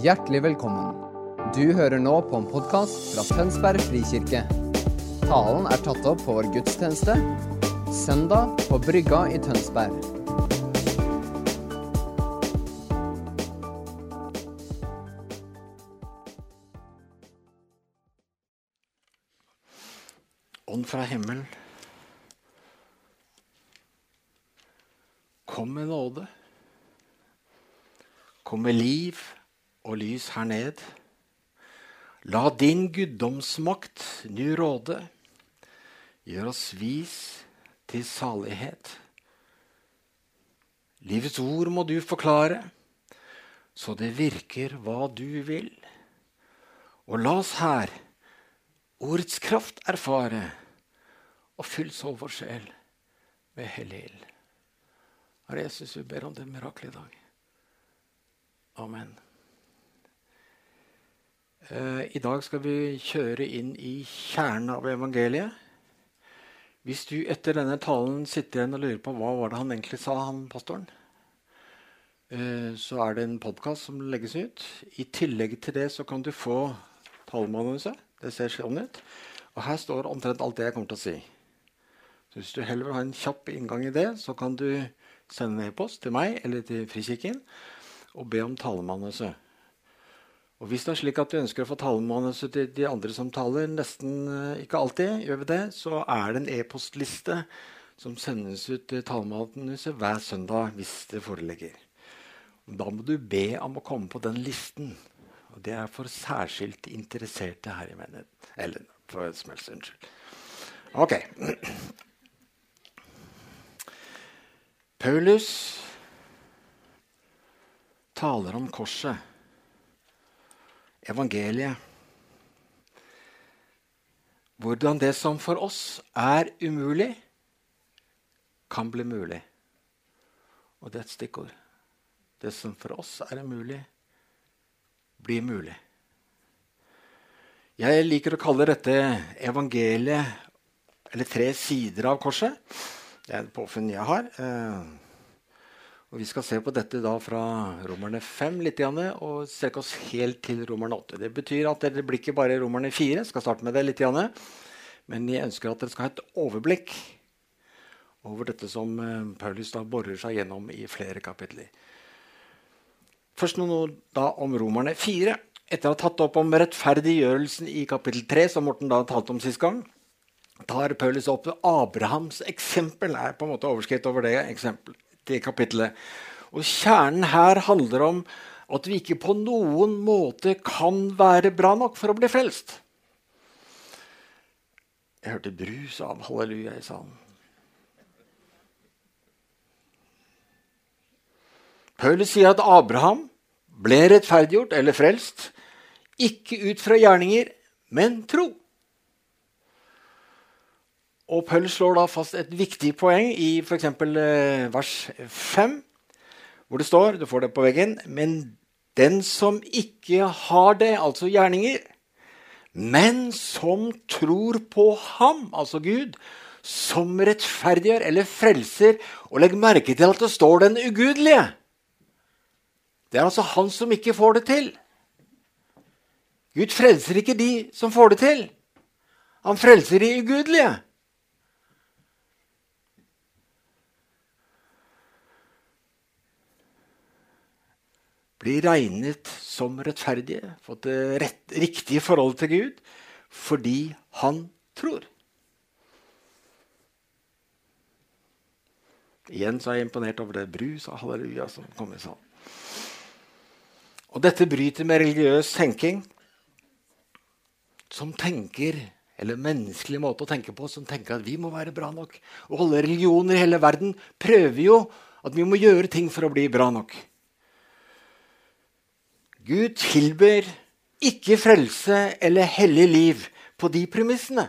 Hjertelig velkommen. Du hører nå på en podkast fra Tønsberg frikirke. Talen er tatt opp på vår gudstjeneste søndag på Brygga i Tønsberg. Ånd fra himmelen, kom med nåde. Kom med liv og lys her ned. La din guddomsmakt nu råde. Gjør oss vis til salighet. Livets ord må du forklare, så det virker hva du vil. Og la oss her ordets kraft erfare, og fyll så vår sjel med hellig ild. Herre Jesus, vi ber om det mirakelet i dag. Amen. Eh, I dag skal vi kjøre inn i kjernen av evangeliet. Hvis du etter denne talen sitter igjen og lurer på hva var det han egentlig sa, han pastoren, eh, så er det en podkast som legges ut. I tillegg til det så kan du få talemanuset. Det ser sånn ut. Og her står omtrent alt det jeg kommer til å si. Så hvis du heller vil ha en kjapp inngang i det, så kan du sende en e-post til meg eller til Frikirken og be om talemanuset. Og hvis det er slik at du ønsker å få talemanuset til de andre som taler, nesten eh, ikke alltid, gjør vi det, så er det en e-postliste som sendes ut til talemanuset hver søndag hvis det foreligger. Da må du be om å komme på den listen. Og det er for særskilt interesserte her i menigheten. Eller for som helst. Unnskyld. Ok. Paulus taler om korset, evangeliet. Hvordan det som for oss er umulig, kan bli mulig. Og det er et stikkord. Det som for oss er umulig, blir mulig. Jeg liker å kalle dette evangeliet, eller tre sider av korset. Det er et påfunn jeg har. Og Vi skal se på dette da fra Romerne 5 litt, og strekke oss helt til Romerne 8. Det betyr at det blir ikke bare Romerne 4. Jeg skal starte med det litt, men jeg ønsker at dere skal ha et overblikk over dette som eh, Paulus da borer seg gjennom i flere kapitler. Først ord da om Romerne 4. Etter å ha tatt opp om rettferdiggjørelsen i kapittel 3, som Morten da talte om sist gang, tar Paulus opp Abrahams eksempel. er på en måte overskritt over det, eksempel, det kapittelet. Og Kjernen her handler om at vi ikke på noen måte kan være bra nok for å bli frelst. Jeg hørte brus av halleluja i salen. Paulus sier at Abraham ble rettferdiggjort eller frelst, ikke ut fra gjerninger, men tro. Og Pøll slår da fast et viktig poeng i f.eks. Eh, vers 5, hvor det står du får det på veggen, Men den som ikke har det, altså gjerninger, men som tror på ham, altså Gud, som rettferdiggjør eller frelser Og legg merke til at det står 'den ugudelige'. Det er altså han som ikke får det til. Gud frelser ikke de som får det til. Han frelser de ugudelige. Blir regnet som rettferdige, fått det rett, riktige forholdet til Gud, fordi han tror. Igjen så er jeg imponert over det brus og halleluja som kommer sånn. Og dette bryter med religiøs tenking, som tenker eller menneskelig måte å tenke på, som tenker at vi må være bra nok. Og alle religioner i hele verden prøver jo at vi må gjøre ting for å bli bra nok. Gud tilber ikke frelse eller hellig liv på de premissene.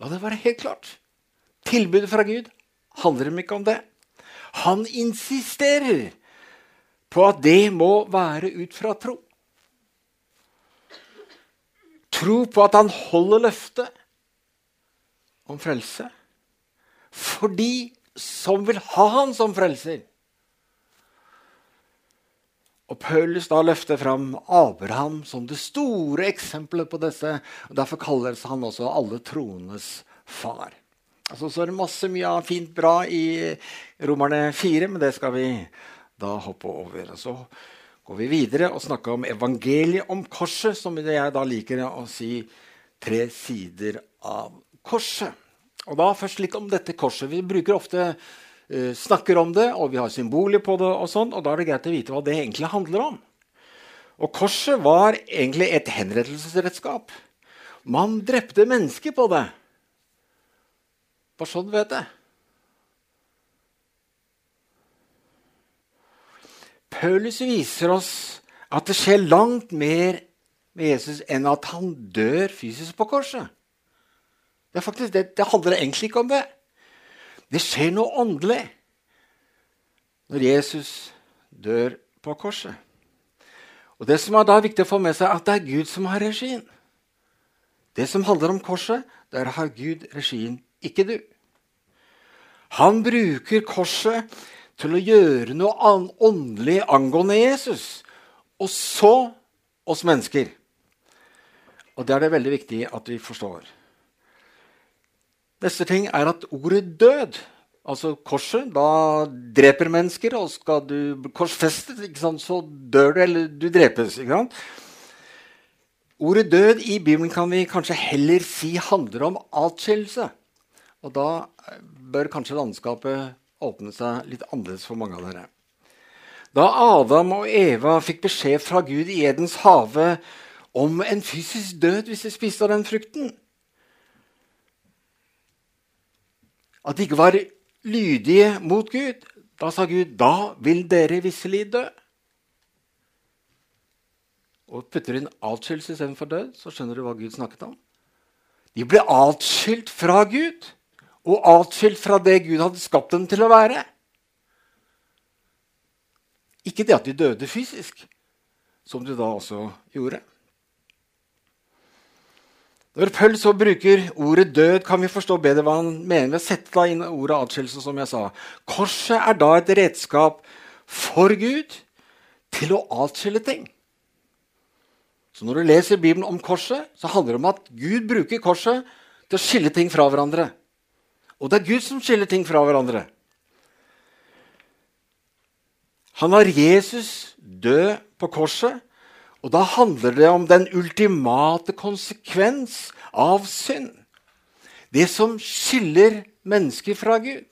La det være helt klart. Tilbudet fra Gud handler ikke om det. Han insisterer på at det må være ut fra tro. Tro på at han holder løftet om frelse for de som vil ha han som frelser. Og Paulus da løfter fram Abraham som det store eksempelet på disse. og Derfor kalles han også alle troenes far. Altså, så er det masse mye fint bra i Romerne 4, men det skal vi da hoppe over. Og så går vi videre og snakker om evangeliet om korset, som jeg da liker å si tre sider av korset. Og da først litt om dette korset. Vi bruker ofte uh, snakker om det, og vi har symboler på det, og sånn, og da er det greit å vite hva det egentlig handler om. Og korset var egentlig et henrettelsesredskap. Man drepte mennesker på det. Bare sånn vet jeg. Paulus viser oss at det skjer langt mer med Jesus enn at han dør fysisk på korset. Det, faktisk, det, det handler egentlig ikke om det. Det skjer noe åndelig når Jesus dør på korset. Og Det som er da viktig å få med seg, er at det er Gud som har regien. Det som handler om korset, der har Gud regien, ikke du. Han bruker korset til å gjøre noe åndelig angående Jesus. Og så oss mennesker. Og det er det veldig viktig at vi forstår. Neste ting er at ordet 'død', altså korset, da dreper mennesker. Og skal du korsfestes, så dør du, eller du drepes. Ordet 'død' i Bibelen kan vi kanskje heller si handler om atskillelse. Og da bør kanskje landskapet åpne seg litt annerledes for mange av dere. Da Adam og Eva fikk beskjed fra Gud i Edens hage om en fysisk død hvis de spiste av den frukten At de ikke var lydige mot Gud, da sa Gud da vil dere visselig dø. Og putter du inn atskillelse istedenfor død, så skjønner du hva Gud snakket om. De ble atskilt fra Gud og atskilt fra det Gud hadde skapt dem til å være. Ikke det at de døde fysisk, som de da også gjorde. Når Pøll så bruker ordet 'død', kan vi forstå bedre hva han mener ved å sette inn ordet atskillelse. som jeg sa. Korset er da et redskap for Gud til å atskille ting. Så når du leser Bibelen om korset, så handler det om at Gud bruker korset til å skille ting fra hverandre. Og det er Gud som skiller ting fra hverandre. Han har Jesus død på korset, og da handler det om den ultimate konsekvens av synd. Det som skiller mennesker fra Gud.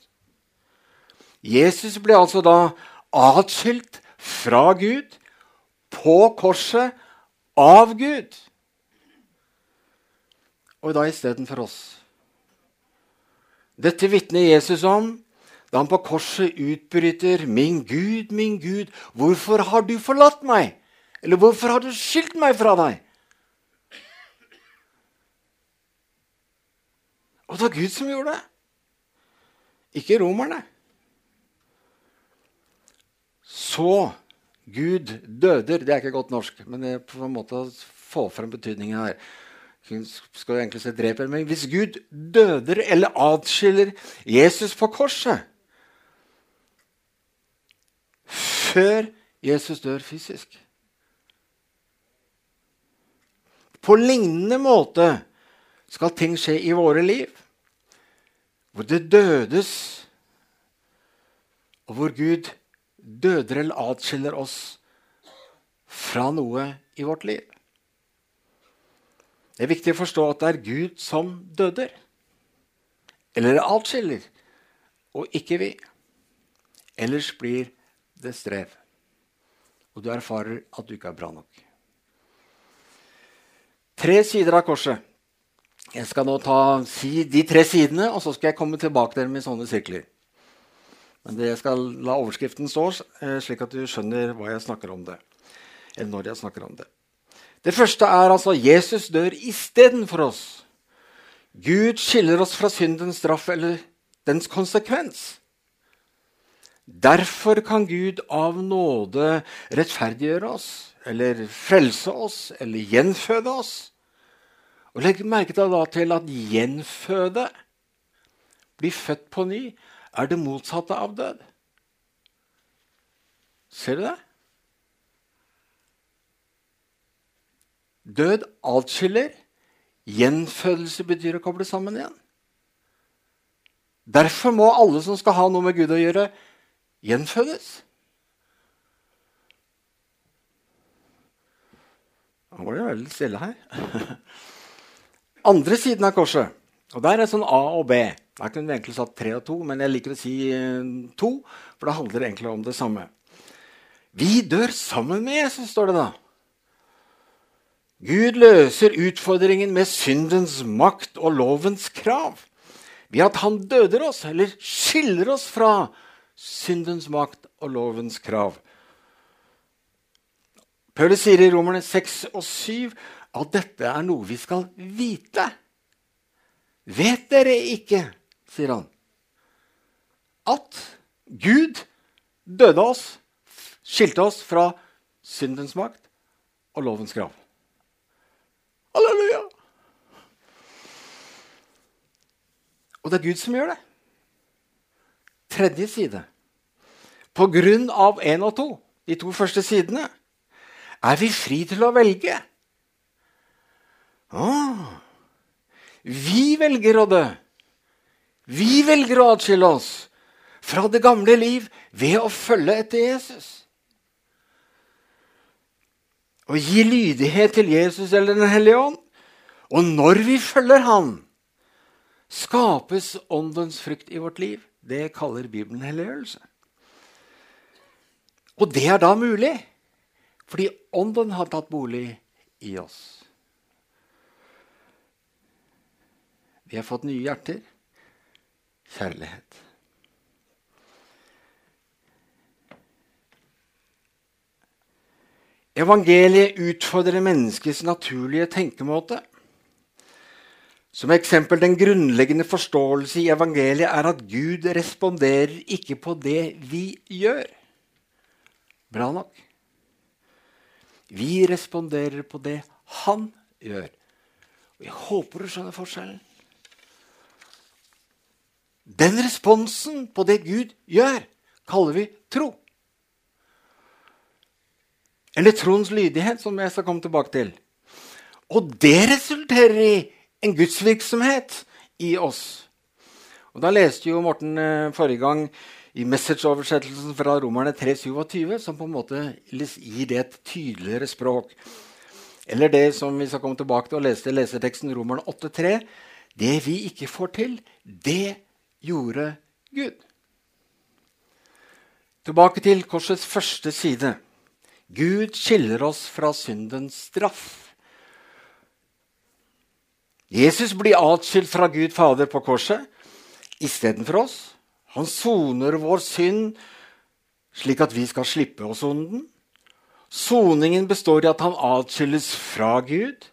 Jesus ble altså da atskilt fra Gud på korset av Gud. Og da istedenfor oss. Dette vitner Jesus om da han på korset utbryter 'Min Gud, min Gud, hvorfor har du forlatt meg?' Eller 'Hvorfor har du skilt meg fra deg?' Og det var Gud som gjorde det, ikke romerne. Så Gud døder Det er ikke godt norsk, men det er på en måte å få frem betydningen her skal du egentlig se dreper, men Hvis Gud døder eller atskiller Jesus på korset før Jesus dør fysisk På lignende måte skal ting skje i våre liv, hvor det dødes, og hvor Gud døder eller atskiller oss fra noe i vårt liv. Det er viktig å forstå at det er Gud som døder. Eller atskiller, og ikke vi. Ellers blir det strev. Og du erfarer at du ikke er bra nok. Tre sider av korset. Jeg skal nå ta, si de tre sidene, og så skal jeg komme tilbake til dem i sånne sirkler. Men jeg skal la overskriften stå, eh, slik at du skjønner hva jeg snakker om det. Eller når jeg snakker om det. Det første er altså Jesus dør istedenfor oss. Gud skiller oss fra syndens straff eller dens konsekvens. Derfor kan Gud av nåde rettferdiggjøre oss, eller frelse oss, eller gjenføde oss. Og Legg merke da til at gjenføde, bli født på ny, er det motsatte av død. Ser du det? Død atskiller. Gjenfødelse betyr å koble sammen igjen. Derfor må alle som skal ha noe med Gud å gjøre, gjenfødes. Nå var det veldig stille her. Andre siden av korset. Og Der er sånn A og B. Der kunne vi egentlig satt tre og to, men jeg liker å si eh, to, for det handler egentlig om det samme. Vi dør sammen med Jesus, står det da. Gud løser utfordringen med syndens makt og lovens krav ved at han døder oss, eller skiller oss fra syndens makt og lovens krav. Paulus sier i Romerne 6 og 7 at dette er noe vi skal vite. Vet dere ikke, sier han, at Gud døde oss, skilte oss fra syndens makt og lovens krav? Halleluja! Og det er Gud som gjør det. Tredje side. På grunn av én og to, de to første sidene, er vi fri til å velge. Ah, vi velger å dø. Vi velger å atskille oss fra det gamle liv ved å følge etter Jesus. Å gi lydighet til Jesus eller Den hellige ånd. Og når vi følger Han, skapes åndens frukt i vårt liv. Det kaller Bibelen helliggjørelse. Og det er da mulig fordi ånden har tatt bolig i oss. Vi har fått nye hjerter. Kjærlighet. Evangeliet utfordrer menneskets naturlige tenkemåte. Som eksempel Den grunnleggende forståelse i evangeliet er at Gud responderer ikke på det vi gjør. Bra nok. Vi responderer på det han gjør. Og Jeg håper du skjønner forskjellen. Den responsen på det Gud gjør, kaller vi tro. Eller troens lydighet, som jeg skal komme tilbake til. Og det resulterer i en gudsvirksomhet i oss. Og Da leste jo Morten eh, forrige gang i Message-oversettelsen fra Romerne 3,27, som på en måte gir det et tydeligere språk. Eller det som vi skal komme tilbake til og lese leseteksten Romerne 8,3. Det vi ikke får til, det gjorde Gud. Tilbake til korsets første side. Gud skiller oss fra syndens straff. Jesus blir atskilt fra Gud Fader på korset istedenfor oss. Han soner vår synd slik at vi skal slippe å sone den. Soningen består i at han atskilles fra Gud,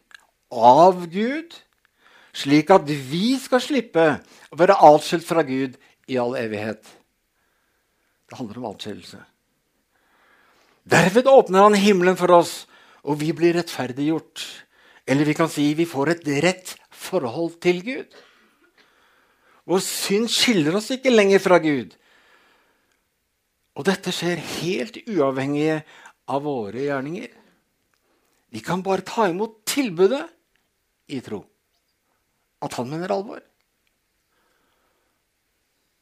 av Gud, slik at vi skal slippe å være atskilt fra Gud i all evighet. Det handler om atskillelse. Derved åpner han himmelen for oss, og vi blir rettferdiggjort. Eller vi kan si vi får et rett forhold til Gud. Vår synd skiller oss ikke lenger fra Gud. Og dette skjer helt uavhengig av våre gjerninger. Vi kan bare ta imot tilbudet i tro. At han mener alvor.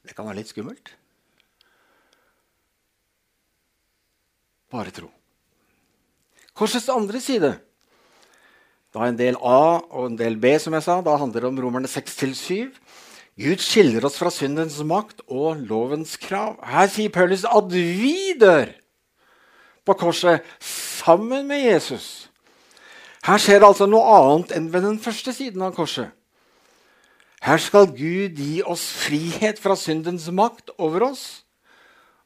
Det kan være litt skummelt. Bare tro. Korsets andre side da en del A og en del B, som jeg sa. Da handler det om romerne 6-7. Gud skiller oss fra syndens makt og lovens krav. Her sier Paulus at vi dør på korset sammen med Jesus. Her skjer det altså noe annet enn ved den første siden av korset. Her skal Gud gi oss frihet fra syndens makt over oss.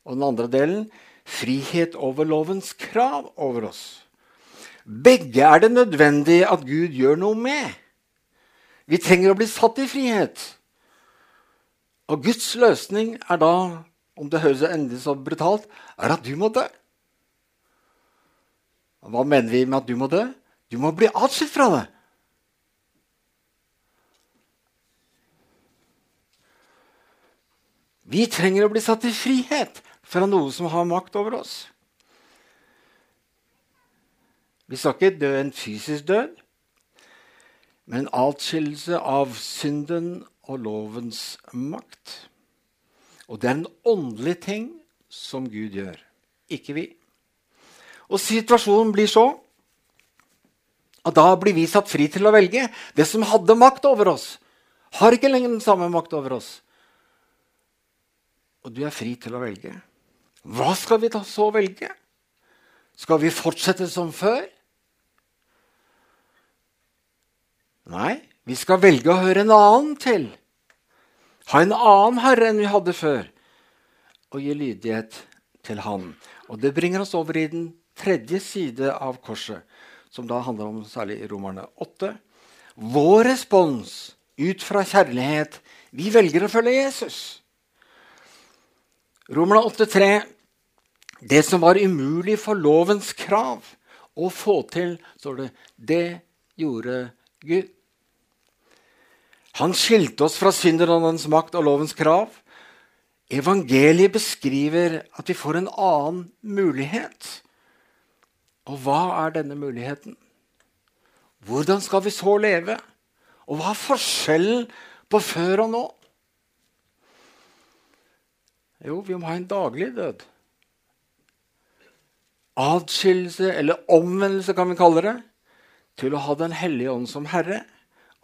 Og den andre delen frihet over lovens krav over oss. Begge er det nødvendig at Gud gjør noe med. Vi trenger å bli satt i frihet. Og Guds løsning er da, om det høres endelig så brutalt, er at du må dø. Hva mener vi med at du må dø? Du må bli atskilt fra det. Vi trenger å bli satt i frihet fra noe som har makt over oss. Vi skal ikke dø en fysisk død, men en atskillelse av synden og lovens makt. Og det er en åndelig ting som Gud gjør, ikke vi. Og situasjonen blir så at da blir vi satt fri til å velge. Det som hadde makt over oss, har ikke lenger den samme makt over oss. Og du er fri til å velge. Hva skal vi da så velge? Skal vi fortsette som før? Nei, vi skal velge å høre en annen til. Ha en annen herre enn vi hadde før. Og gi lydighet til han. Og det bringer oss over i den tredje side av korset, som da handler om særlig Romerne 8. Vår respons ut fra kjærlighet Vi velger å følge Jesus. Romerne 8,3. Det som var umulig for lovens krav å få til, står det, det gjorde Gud. Han skilte oss fra syndernes makt og lovens krav. Evangeliet beskriver at vi får en annen mulighet. Og hva er denne muligheten? Hvordan skal vi så leve? Og hva er forskjellen på før og nå? Jo, vi må ha en daglig død. Adskillelse, eller omvendelse, kan vi kalle det, til å ha Den hellige ånd som herre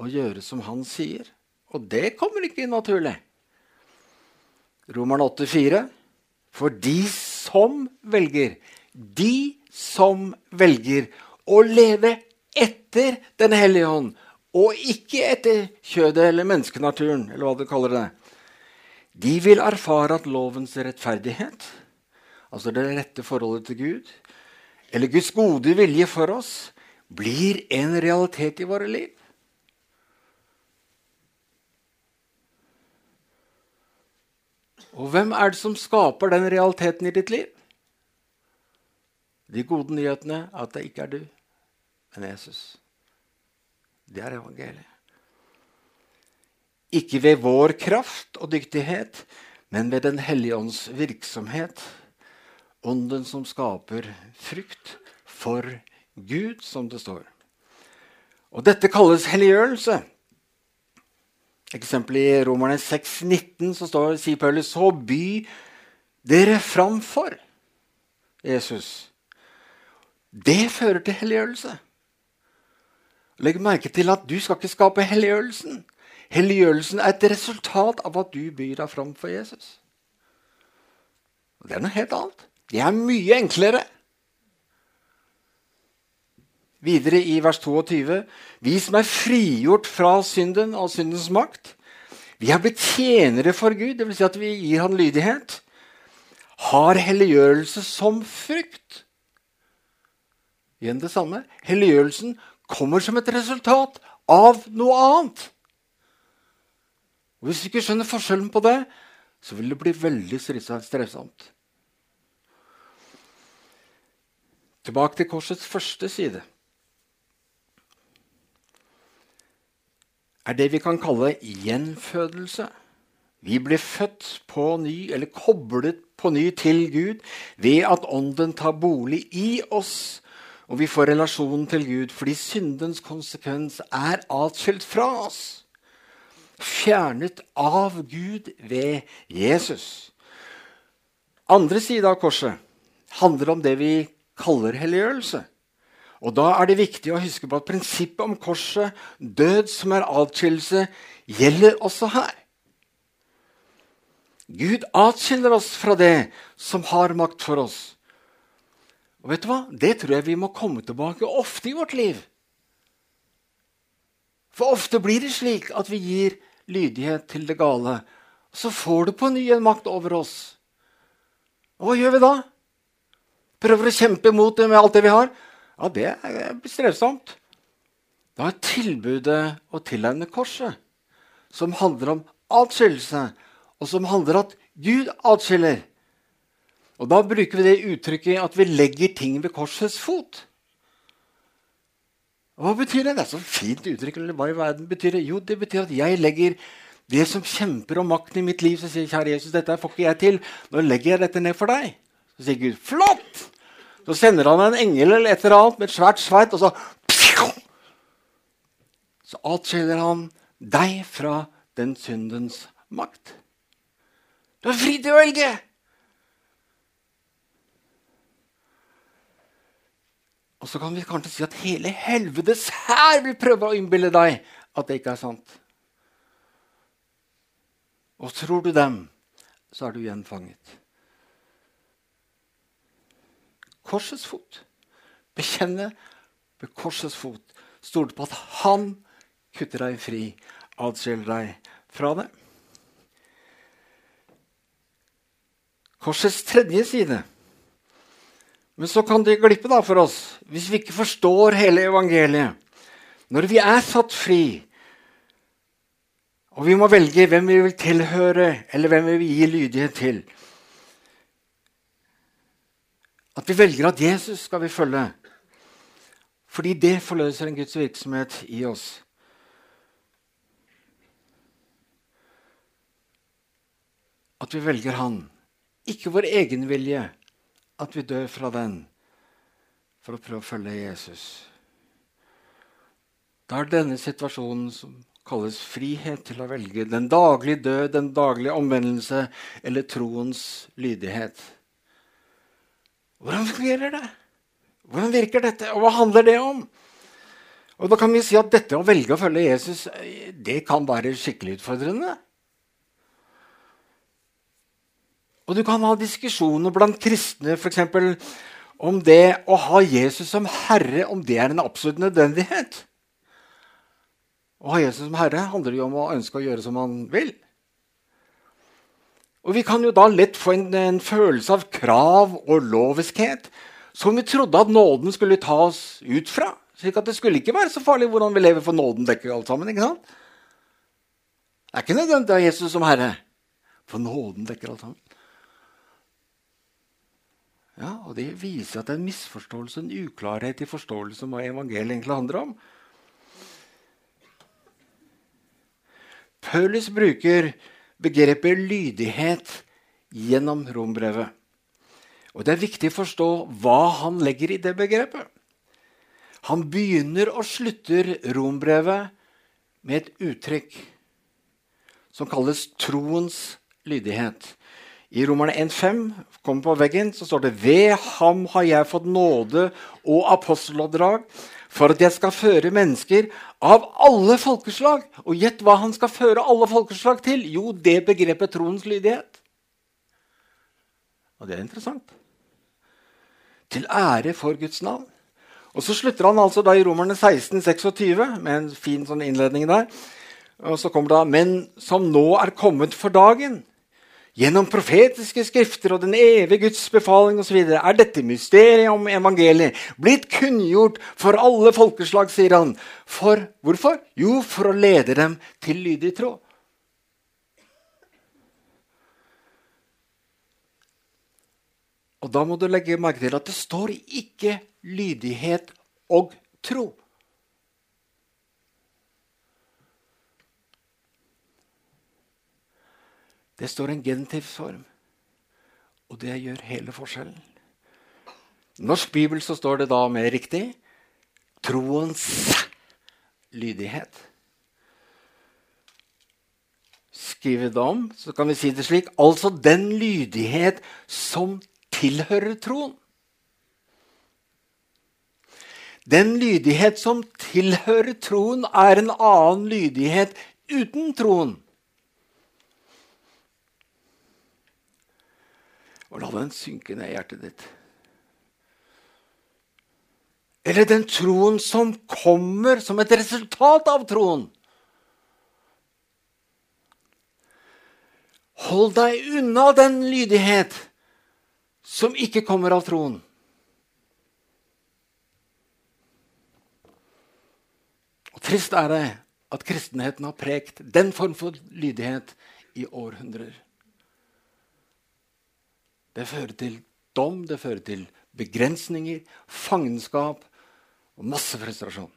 og gjøre som han sier. Og det kommer ikke naturlig. Romeren 8,4. For de som velger, de som velger å leve etter Den hellige ånd, og ikke etter kjødet eller menneskenaturen, eller hva du kaller det, de vil erfare at lovens rettferdighet, altså det rette forholdet til Gud, eller Guds gode vilje for oss, blir en realitet i våre liv. Og hvem er det som skaper den realiteten i ditt liv? De gode nyhetene er at det ikke er du, men Jesus. Det er evangeliet. Ikke ved vår kraft og dyktighet, men ved Den hellige ånds virksomhet. Ånden som skaper frukt for Gud, som det står. Og dette kalles helliggjørelse. Eksempel i Romerne 6, 19, så står, sier Paulus så by dere framfor Jesus. Det fører til helliggjørelse. Legg merke til at du skal ikke skape helliggjørelsen. Helliggjørelsen er et resultat av at du byr deg fram for Jesus. Og det er noe helt annet. Det er mye enklere. Videre i vers 22.: Vi som er frigjort fra synden og syndens makt, vi har blitt tjenere for Gud, dvs. Si at vi gir Han lydighet, har helliggjørelse som frukt. Igjen det samme. Helliggjørelsen kommer som et resultat av noe annet. Og Hvis du ikke skjønner forskjellen på det, så vil det bli veldig strevsomt. Tilbake til korsets første side. er det vi kan kalle gjenfødelse. Vi blir født på ny, eller koblet på ny til Gud ved at Ånden tar bolig i oss, og vi får relasjonen til Gud fordi syndens konsekvens er atskilt fra oss. Fjernet av Gud ved Jesus. Andre side av korset handler om det vi kaller helliggjørelse. Og Da er det viktig å huske på at prinsippet om korset, død som er atskillelse, gjelder også her. Gud atskiller oss fra det som har makt for oss. Og vet du hva? Det tror jeg vi må komme tilbake ofte i vårt liv. For ofte blir det slik at vi gir lydighet til det gale. Så får du på ny en makt over oss. Og hva gjør vi da? Prøver å kjempe imot det med alt det vi har? Ja, det er strevsomt. Da er tilbudet å tilegne korset, som handler om atskillelse, og som handler om at Gud atskiller. Og Da bruker vi det uttrykket at vi legger ting ved korsets fot. Hva betyr det? Det er så fint uttrykk. eller hva i verden betyr det? Jo, det betyr at jeg legger det som kjemper om makten i mitt liv, så sier kjære Jesus, dette får ikke jeg til. Nå legger jeg dette ned for deg. Så sier Gud, flott! Så sender han en engel eller et eller annet med et svært sveit, og så Så atskiller han deg fra den syndens makt. Du er fri til å velge! Og så kan vi kanskje si at hele helvetes hær vil prøve å innbille deg at det ikke er sant. Og tror du dem, så er du igjen fanget. Korsets fot. Bekjenne ved korsets fot. Stole på at han kutter deg fri, adskiller deg fra det. Korsets tredje side. Men så kan det glippe da for oss hvis vi ikke forstår hele evangeliet. Når vi er satt fri, og vi må velge hvem vi vil tilhøre, eller hvem vi vil gi lydighet til At vi velger at Jesus skal vi følge. Fordi det forløser en Guds virksomhet i oss. At vi velger Han. Ikke vår egen vilje. At vi dør fra den for å prøve å følge Jesus. Da er denne situasjonen som kalles frihet til å velge den daglige død, den daglige omvendelse eller troens lydighet. Hvordan fungerer det? Hvordan virker dette, og hva handler det om? Og da kan vi si at dette å velge å følge Jesus det kan være skikkelig utfordrende. Og du kan ha diskusjoner blant kristne for eksempel, om det å ha Jesus som herre om det er en absolutt nødvendighet. Å ha Jesus som herre handler jo om å ønske å gjøre som han vil. Og Vi kan jo da lett få en, en følelse av krav og loviskhet som vi trodde at nåden skulle ta oss ut fra. slik at det skulle ikke være så farlig hvordan vi lever, for nåden dekker alt sammen. ikke sant? Det er ikke nødvendig å ha Jesus som herre, for nåden dekker alt sammen. Ja, og Det viser at det er en misforståelse, en uklarhet i forståelse om hva evangeliet egentlig handler om. Paulus bruker begrepet lydighet gjennom rombrevet. Og Det er viktig å forstå hva han legger i det begrepet. Han begynner og slutter rombrevet med et uttrykk som kalles troens lydighet. I Romerne 1,5 kommer på veggen, så står det ved ham har jeg fått nåde og aposteloppdrag for at jeg skal føre mennesker av alle folkeslag. Og gjett hva han skal føre alle folkeslag til? Jo, det begrepet troens lydighet. Og det er interessant. Til ære for Guds navn. Og Så slutter han altså da i Romerne 16, 26 med en fin sånn innledning der. Og så kommer det da, Men som nå er kommet for dagen Gjennom profetiske skrifter og den evige Guds befaling osv. er dette mysteriet om evangeliet blitt kunngjort for alle folkeslag, sier han. For hvorfor? Jo, for å lede dem til lydig tråd. Og da må du legge merke til at det står ikke lydighet og tro. Det står en genitivsform, og det gjør hele forskjellen. I norsk bibel så står det da mer riktig troens lydighet. Skrive det om, så kan vi si det slik altså den lydighet som tilhører troen. Den lydighet som tilhører troen, er en annen lydighet uten troen. Og la den synke ned i hjertet ditt. Eller den troen som kommer som et resultat av troen. Hold deg unna den lydighet som ikke kommer av troen. Og Trist er det at kristenheten har prekt den form for lydighet i århundrer. Det fører til dom, det fører til begrensninger, fangenskap og masse frustrasjon.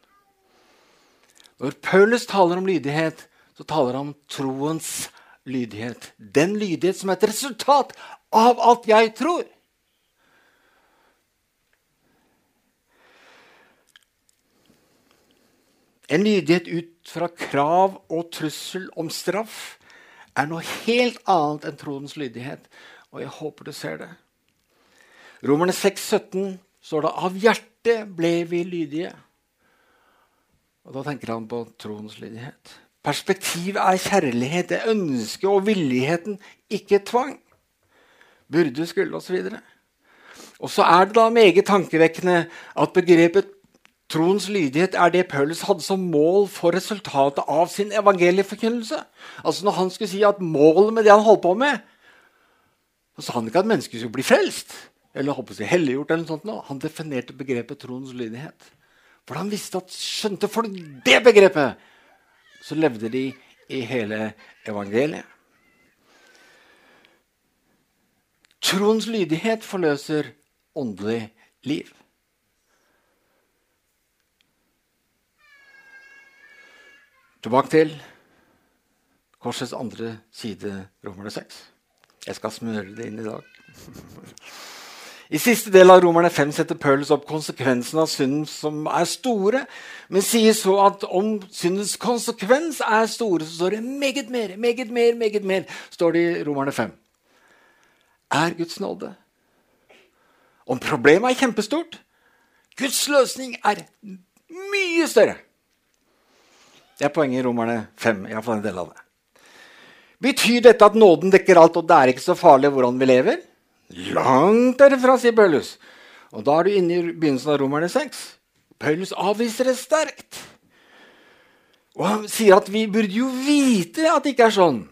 Når Paulus taler om lydighet, så taler han om troens lydighet. Den lydighet som er et resultat av at jeg tror. En lydighet ut fra krav og trussel om straff er noe helt annet enn troens lydighet. Og jeg håper du ser det. Romerne 6, 17 står det av hjertet ble vi lydige. Og Da tenker han på troens lydighet. Perspektivet er kjærlighet, det ønsket og villigheten, ikke tvang. Burde, skulle osv. Og så er det da meget tankevekkende at begrepet Troens lydighet er det Paulus hadde som mål for resultatet av sin evangelieforkynnelse. Altså Når han skulle si at målet med det han holdt på med Så sa han ikke at mennesker skulle bli frelst eller håper si helliggjort. eller noe sånt. Nå. Han definerte begrepet troens lydighet. For han visste at skjønte folk det begrepet, så levde de i hele evangeliet. Troens lydighet forløser åndelig liv. Tilbake til korsets andre side, Romerne 6. Jeg skal smøre det inn i dag. I siste del av Romerne 5 setter Paulus opp konsekvensen av synden som er store, men sier så at om syndens konsekvens er store, så står det meget mer, meget mer, meget mer, står det i Romerne 5. Er Guds nåde. Om problemet er kjempestort, Guds løsning er mye større. Det er poenget i Romerne 5. Iallfall en del av det. Betyr dette at nåden dekker alt, og det er ikke så farlig hvordan vi lever? Langt derfra, sier Paulus. Og da er du inne i begynnelsen av Romerne 6. Paulus avviser det sterkt. Og han sier at vi burde jo vite at det ikke er sånn.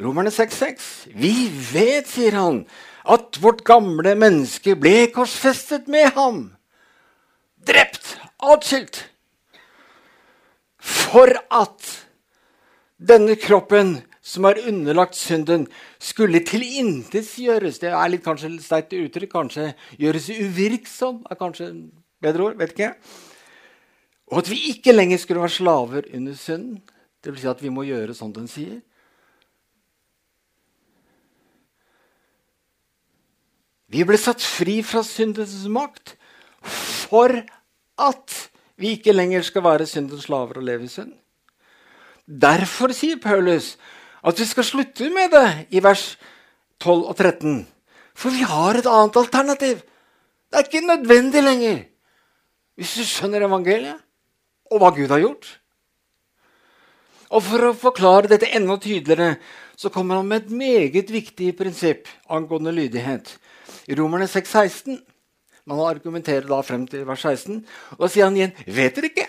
Romerne 6,6. Vi vet, sier han, at vårt gamle menneske ble korsfestet med ham. Drept, atskilt for at denne kroppen som er underlagt synden, skulle tilintetgjøres. Det er litt kanskje sterkt uttrykk. Kanskje gjøres uvirksom er kanskje bedre ord. vet ikke. Og at vi ikke lenger skulle være slaver under synden. Det vil si at vi må gjøre som den sier. Vi ble satt fri fra syndens makt for at vi ikke lenger skal være syndens slaver og leve i synd. Derfor sier Paulus at vi skal slutte med det i vers 12 og 13. For vi har et annet alternativ. Det er ikke nødvendig lenger. Hvis du skjønner evangeliet og hva Gud har gjort. Og For å forklare dette enda tydeligere så kommer han med et meget viktig prinsipp angående lydighet. I Romerne 6, 16 man argumenterer da frem til vers 16. Og da sier han igjen, 'Vet dere ikke?'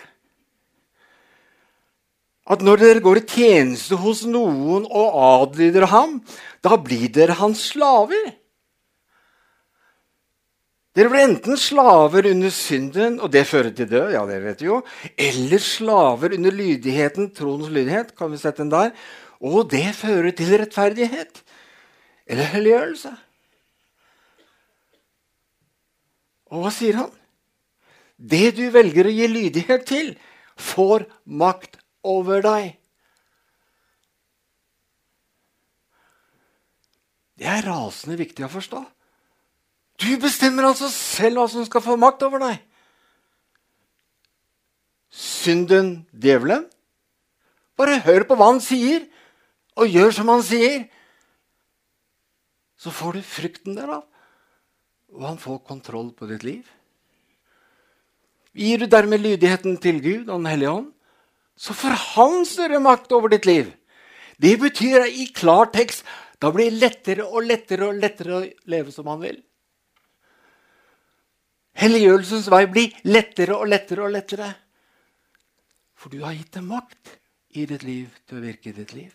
At når dere går i tjeneste hos noen og adlyder ham, da blir dere hans slaver. Dere blir enten slaver under synden, og det fører til død, ja, det vet vi jo, eller slaver under lydigheten, troens lydighet, kan vi sette den der, og det fører til rettferdighet eller helliggjørelse. Og hva sier han? Det du velger å gi lydighet til, får makt over deg. Det er rasende viktig å forstå. Du bestemmer altså selv hva som skal få makt over deg. Synden, djevelen. Bare hør på hva han sier, og gjør som han sier. Så får du frykten derav og han får kontroll på ditt liv. Gir du dermed lydigheten til Gud og Den hellige ånd, så får han større makt over ditt liv. Det betyr i klar tekst da blir det lettere og lettere og lettere å leve som han vil. Helliggjørelsens vei blir lettere og lettere og lettere. For du har gitt dem makt i ditt liv til å virke i ditt liv.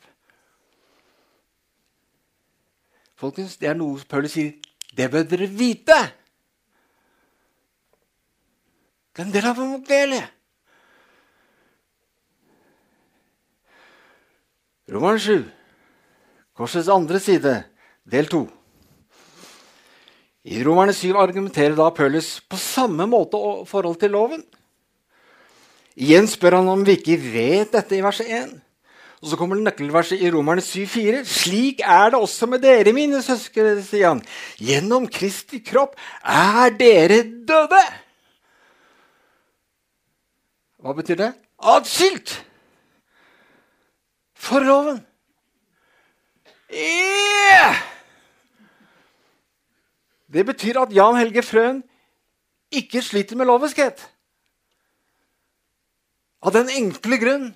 Folkens, Det er noe Paulus sier det bør dere vite. Det er en del av evangeliet. Roman 7, korsets andre side, del 2. I Romerne 7 argumenterer da Paulus på samme måte i forhold til loven. Igjen spør han om vi ikke vet dette i vers 1. Og så kommer nøkkelverset i Romerne 7,4. Slik er det også med dere, mine søsken, sier han. Gjennom Kristi kropp er dere døde. Hva betyr det? atskilt for loven. Yeah! Det betyr at Jan Helge Frøen ikke sliter med loviskhet. Av den enkle grunn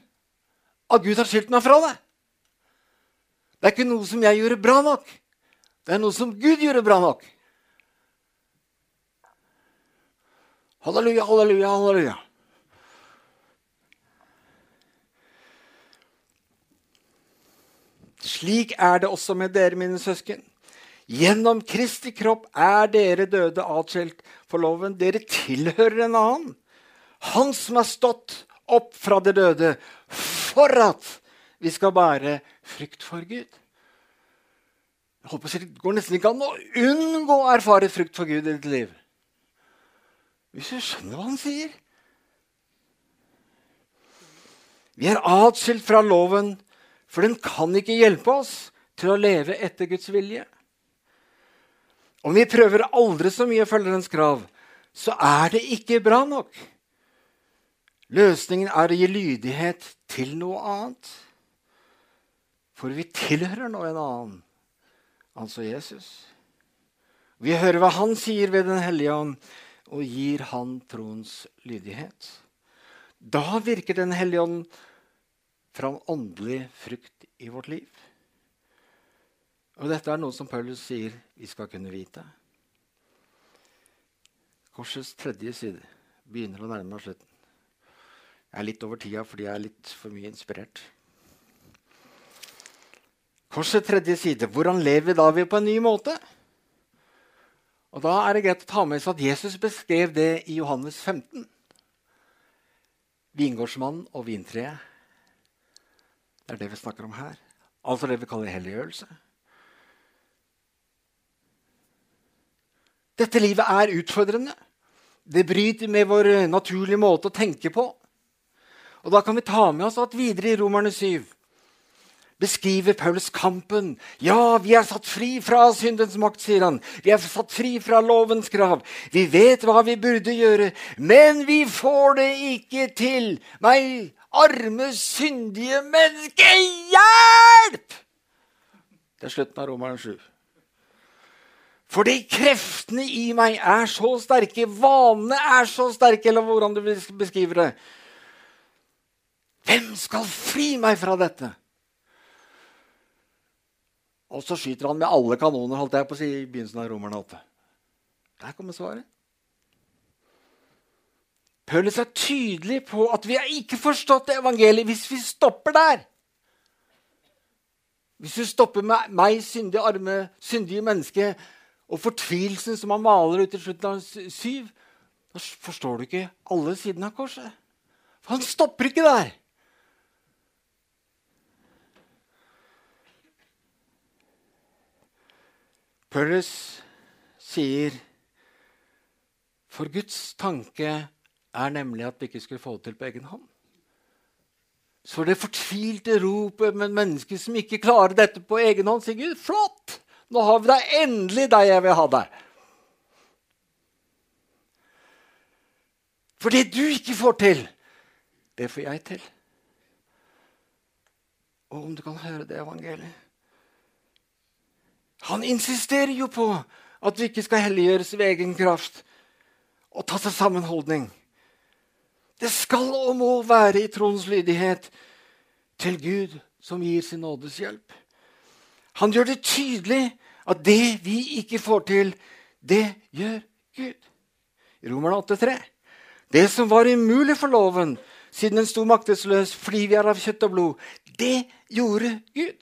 at Gud har skilt meg fra det. Det er ikke noe som jeg gjorde bra nok. Det er noe som Gud gjorde bra nok. Halleluja, halleluja, halleluja. Slik er det også med dere, mine søsken. Gjennom Kristi kropp er dere døde atskilt for loven. Dere tilhører en annen. Han som er stått opp fra de døde for at vi skal bære frykt for Gud. Jeg håper Det går nesten ikke an å unngå å erfare frykt for Gud i ditt liv. Hvis du skjønner hva han sier. Vi er atskilt fra loven, for den kan ikke hjelpe oss til å leve etter Guds vilje. Om vi prøver aldri så mye å følge dens krav, så er det ikke bra nok. Løsningen er å gi lydighet til noe annet. For vi tilhører nå en annen, altså Jesus. Vi hører hva han sier ved Den hellige ånd, og gir han troens lydighet. Da virker Den hellige ånd fram åndelig frukt i vårt liv. Og dette er noe som Paulus sier vi skal kunne vite. Korsets tredje side begynner å nærme meg slutten. Jeg er litt over tida fordi jeg er litt for mye inspirert. Korsets tredje side. Hvordan lever da vi på en ny måte? Og Da er det greit å ta med seg at Jesus beskrev det i Johannes 15. Vingårdsmannen og vintreet. Det er det vi snakker om her. Altså det vi kaller helliggjørelse. Dette livet er utfordrende. Det bryter med vår naturlige måte å tenke på. Og Da kan vi ta med oss at videre i Romerne 7 beskriver Paulus kampen. Ja, vi er satt fri fra syndens makt, sier han. Vi er satt fri fra lovens krav. Vi vet hva vi burde gjøre, men vi får det ikke til. Meg, arme, syndige menneske, hjelp! Det er slutten av Romeren 7. Fordi kreftene i meg er så sterke, vanene er så sterke, eller hvordan du beskriver det. Hvem skal fri meg fra dette? Og så skyter han med alle kanoner holdt jeg på å si, i begynnelsen av Romerne 8. Der kommer svaret. Paulus seg tydelig på at vi har ikke forstått evangeliet hvis vi stopper der. Hvis du stopper med meg, syndige arme, syndige menneske, og fortvilelsen som han maler ut i slutten av syv, da forstår du ikke alle sidene av korset. For han stopper ikke der. Paulus sier For Guds tanke er nemlig at vi ikke skulle få det til på egen hånd. Så det fortvilte ropet med mennesker som ikke klarer dette på egen hånd, sier Gud, flott! Nå har vi deg endelig der jeg vil ha deg. For det du ikke får til, det får jeg til. Og om du kan høre det evangeliet han insisterer jo på at vi ikke skal helliggjøres ved egen kraft og ta seg sammenholdning. Det skal og må være i troens lydighet til Gud som gir sin nådes hjelp. Han gjør det tydelig at det vi ikke får til, det gjør Gud. I Romerne 8,3. Det som var umulig for loven, siden den sto maktesløs fordi vi er av kjøtt og blod, det gjorde Gud.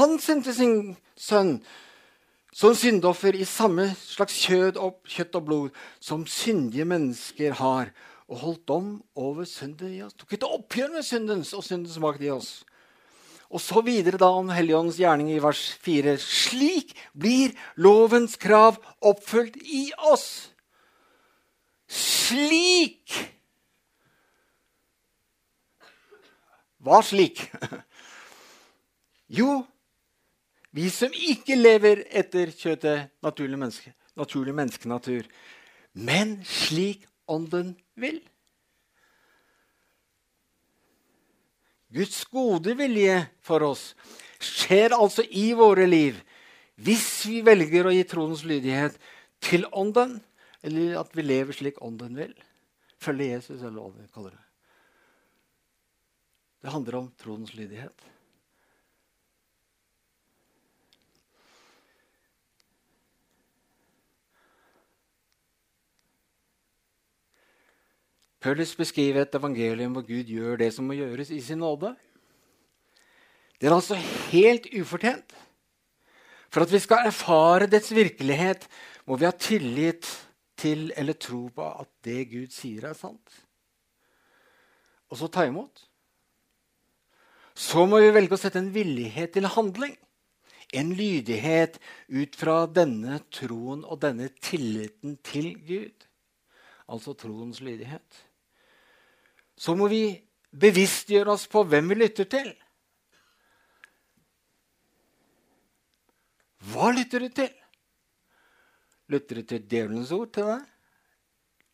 Han sendte sin sønn som syndoffer i samme slags kjød og, kjøtt og blod som syndige mennesker har, og holdt dom over synden i oss. Tok et oppgjør med syndens og syndens makt i oss. Og så videre da om Helligåndens gjerning i vers 4. Slik blir lovens krav oppfylt i oss. Slik! Hva slik? Jo, vi som ikke lever etter kjøttet, naturlig, menneske, naturlig menneskenatur, men slik Ånden vil. Guds gode vilje for oss, skjer altså i våre liv hvis vi velger å gi troens lydighet til Ånden, eller at vi lever slik Ånden vil. Følge Jesus, eller hva vi kaller det. Det handler om troens lydighet. Paulus beskriver et evangelium hvor Gud gjør det som må gjøres i sin nåde. Det er altså helt ufortjent. For at vi skal erfare dets virkelighet, må vi ha tillit til eller tro på at det Gud sier, er sant. Og så ta imot. Så må vi velge å sette en villighet til handling. En lydighet ut fra denne troen og denne tilliten til Gud. Altså troens lydighet. Så må vi bevisstgjøre oss på hvem vi lytter til. Hva lytter du til? Lytter du til djevelens ord til deg?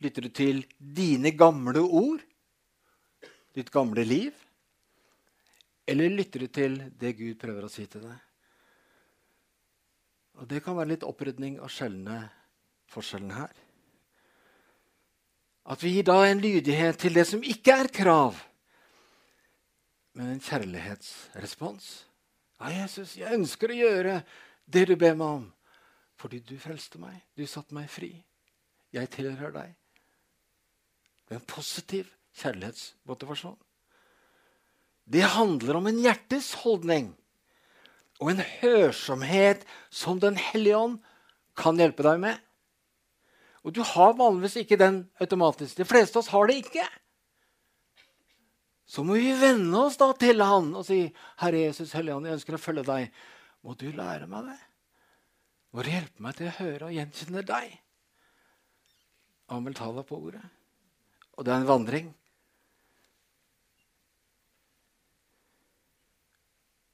Lytter du til dine gamle ord? Ditt gamle liv? Eller lytter du til det Gud prøver å si til deg? Og Det kan være litt opprydning av forskjellen her. At vi gir da en lydighet til det som ikke er krav, men en kjærlighetsrespons. Ja, Jesus, jeg ønsker å gjøre det du ber meg om, fordi du frelste meg. Du satte meg fri. Jeg tilhører deg. Det er en positiv kjærlighetsmotivasjon. Det handler om en hjertes holdning og en hørsomhet som Den hellige ånd kan hjelpe deg med. Og du har vanligvis ikke den automatisk. De fleste av oss har det ikke. Så må vi venne oss da til han og si, 'Herre Jesus Helligånd, jeg ønsker å følge deg.' Må du lære meg det? Må du hjelpe meg til å høre og gjenkjenne deg? Amel taler på ordet. Og det er en vandring.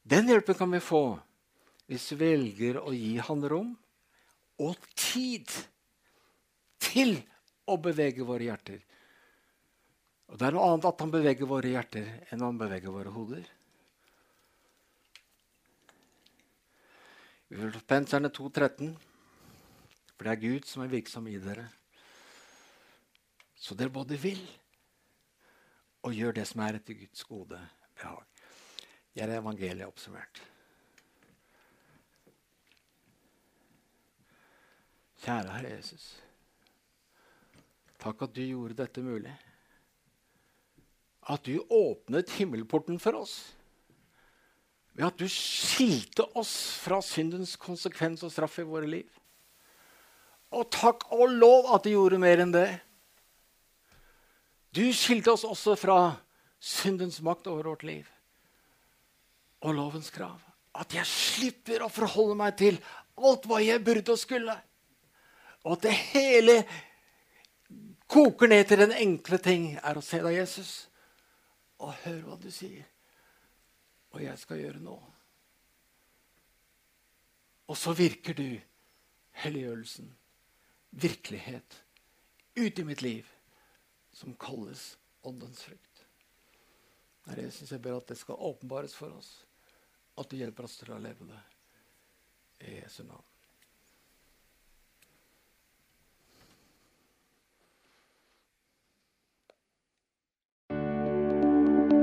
Den hjelpen kan vi få hvis vi velger å gi han rom og tid til å bevege våre hjerter. Og Det er noe annet at han beveger våre hjerter, enn han beveger våre hoder. I Filippenserne 2,13.: For det er Gud som er virksom i dere. Så dere både vil og gjør det som er etter Guds gode behag. Det er evangeliet oppsummert. Kjære Herre Jesus. Takk at du gjorde dette mulig. At du åpnet himmelporten for oss. Ved at du skilte oss fra syndens konsekvens og straff i våre liv. Og takk og lov at du gjorde mer enn det. Du skilte oss også fra syndens makt over vårt liv og lovens krav. At jeg slipper å forholde meg til alt hva jeg burde og skulle. Og at det hele koker ned til den enkle ting er å se deg, Jesus, og høre hva du sier. Og jeg skal gjøre nå. Og så virker du helliggjørelsen, virkelighet, ut i mitt liv, som kalles åndens frukt. Herre Jesus, jeg ber at det skal åpenbares for oss, at du hjelper oss til å leve det. I Jesu navn.